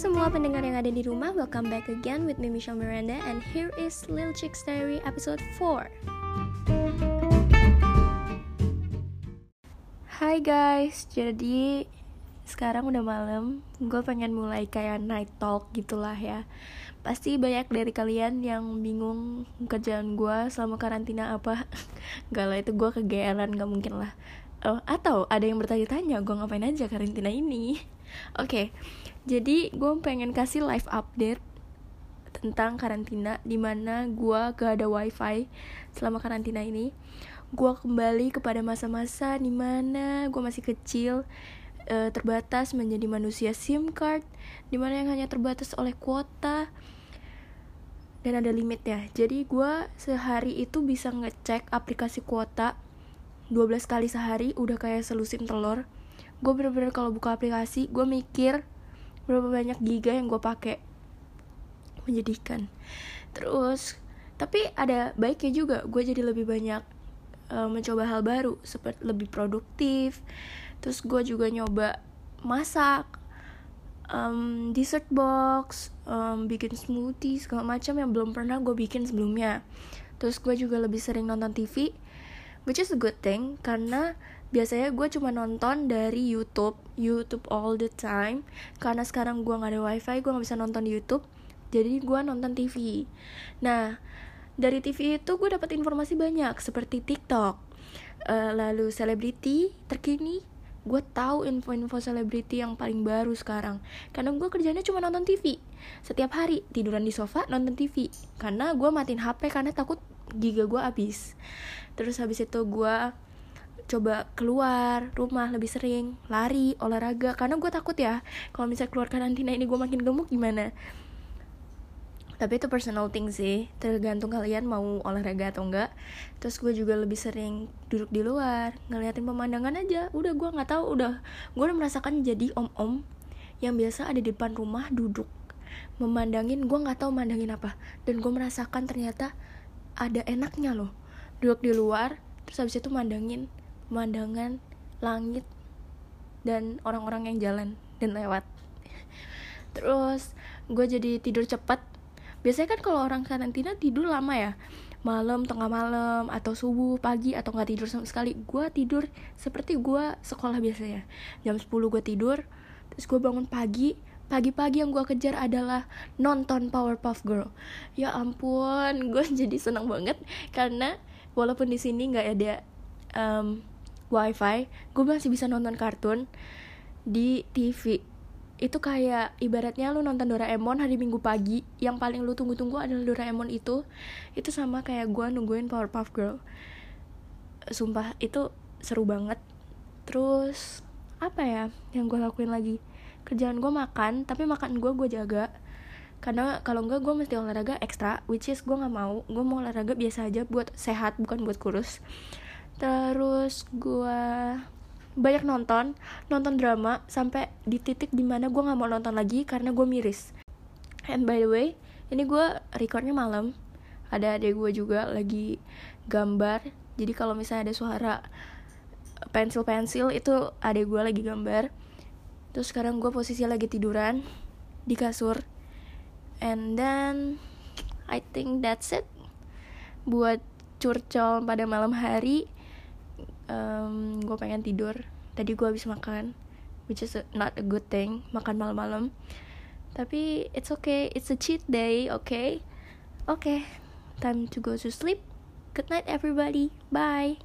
semua pendengar yang ada di rumah, welcome back again with me Michelle Miranda and here is Lil Chicks Diary episode 4. Hai guys, jadi sekarang udah malam, gue pengen mulai kayak night talk gitulah ya. Pasti banyak dari kalian yang bingung kerjaan gue selama karantina apa. Gak lah itu gue kegeeran, gak mungkin lah. Oh, atau ada yang bertanya-tanya gue ngapain aja karantina ini. Oke, okay, jadi gue pengen kasih live update tentang karantina di mana gue gak ada wifi selama karantina ini. Gue kembali kepada masa-masa di mana gue masih kecil e, terbatas menjadi manusia SIM card di mana yang hanya terbatas oleh kuota dan ada limit ya jadi gue sehari itu bisa ngecek aplikasi kuota 12 kali sehari udah kayak selusin telur gue bener-bener kalau buka aplikasi gue mikir berapa banyak giga yang gue pakai menjadikan. Terus tapi ada baiknya juga gue jadi lebih banyak uh, mencoba hal baru seperti lebih produktif. Terus gue juga nyoba masak um, dessert box um, bikin smoothie segala macam yang belum pernah gue bikin sebelumnya. Terus gue juga lebih sering nonton TV which is a good thing karena biasanya gue cuma nonton dari YouTube YouTube all the time. Karena sekarang gue nggak ada wifi gue nggak bisa nonton di YouTube jadi gue nonton TV nah dari TV itu gue dapat informasi banyak seperti TikTok. Uh, lalu selebriti terkini gue tahu info-info selebriti yang paling baru sekarang. Karena gue kerjanya cuma nonton TV setiap hari tiduran di sofa nonton TV karena gue matiin HP karena takut giga gue habis terus habis itu gue coba keluar rumah lebih sering lari olahraga karena gue takut ya kalau misalnya keluar karantina ini gue makin gemuk gimana. Tapi itu personal thing sih tergantung kalian mau olahraga atau enggak. Terus gue juga lebih sering duduk di luar ngeliatin pemandangan aja. Udah gue nggak tahu udah. Gue udah merasakan jadi om om yang biasa ada di depan rumah duduk memandangin gue nggak tahu mandangin apa. Dan gue merasakan ternyata ada enaknya loh. Duduk di luar terus habis itu mandangin pemandangan langit dan orang-orang yang jalan dan lewat. Terus gue jadi tidur cepat. Biasanya kan kalau orang karantina tidur lama ya. Malam tengah malam atau subuh pagi atau nggak tidur sama sekali. Gue tidur seperti gue sekolah biasanya. Jam 10 gue tidur terus gue bangun pagi pagi-pagi yang gue kejar adalah nonton Powerpuff Girl. Ya ampun gue jadi senang banget karena walaupun di sini nggak ada um, wifi gue masih bisa nonton kartun di TV itu kayak ibaratnya lu nonton Doraemon hari Minggu pagi yang paling lu tunggu-tunggu adalah Doraemon itu. Itu sama kayak gue nungguin Powerpuff Girl. Sumpah itu seru banget. Terus apa ya yang gue lakuin lagi kerjaan gue makan tapi makan gue gue jaga. Karena kalau enggak gue mesti olahraga ekstra which is gue nggak mau. Gue mau olahraga biasa aja buat sehat bukan buat kurus. Terus gue banyak nonton nonton drama sampai di titik di mana gue nggak mau nonton lagi karena gue miris. And by the way ini gue recordnya malam. Ada adik gue juga lagi gambar. Jadi kalau misalnya ada suara pensil pensil itu adik gue lagi gambar terus sekarang gue posisi lagi tiduran di kasur. And then I think that's it buat curcol pada malam hari. Um, gue pengen tidur. Tadi gue habis makan which is not a good thing makan malam-malam. Tapi it's okay. It's a cheat day okay? Okay time to go to sleep. Good night everybody. Bye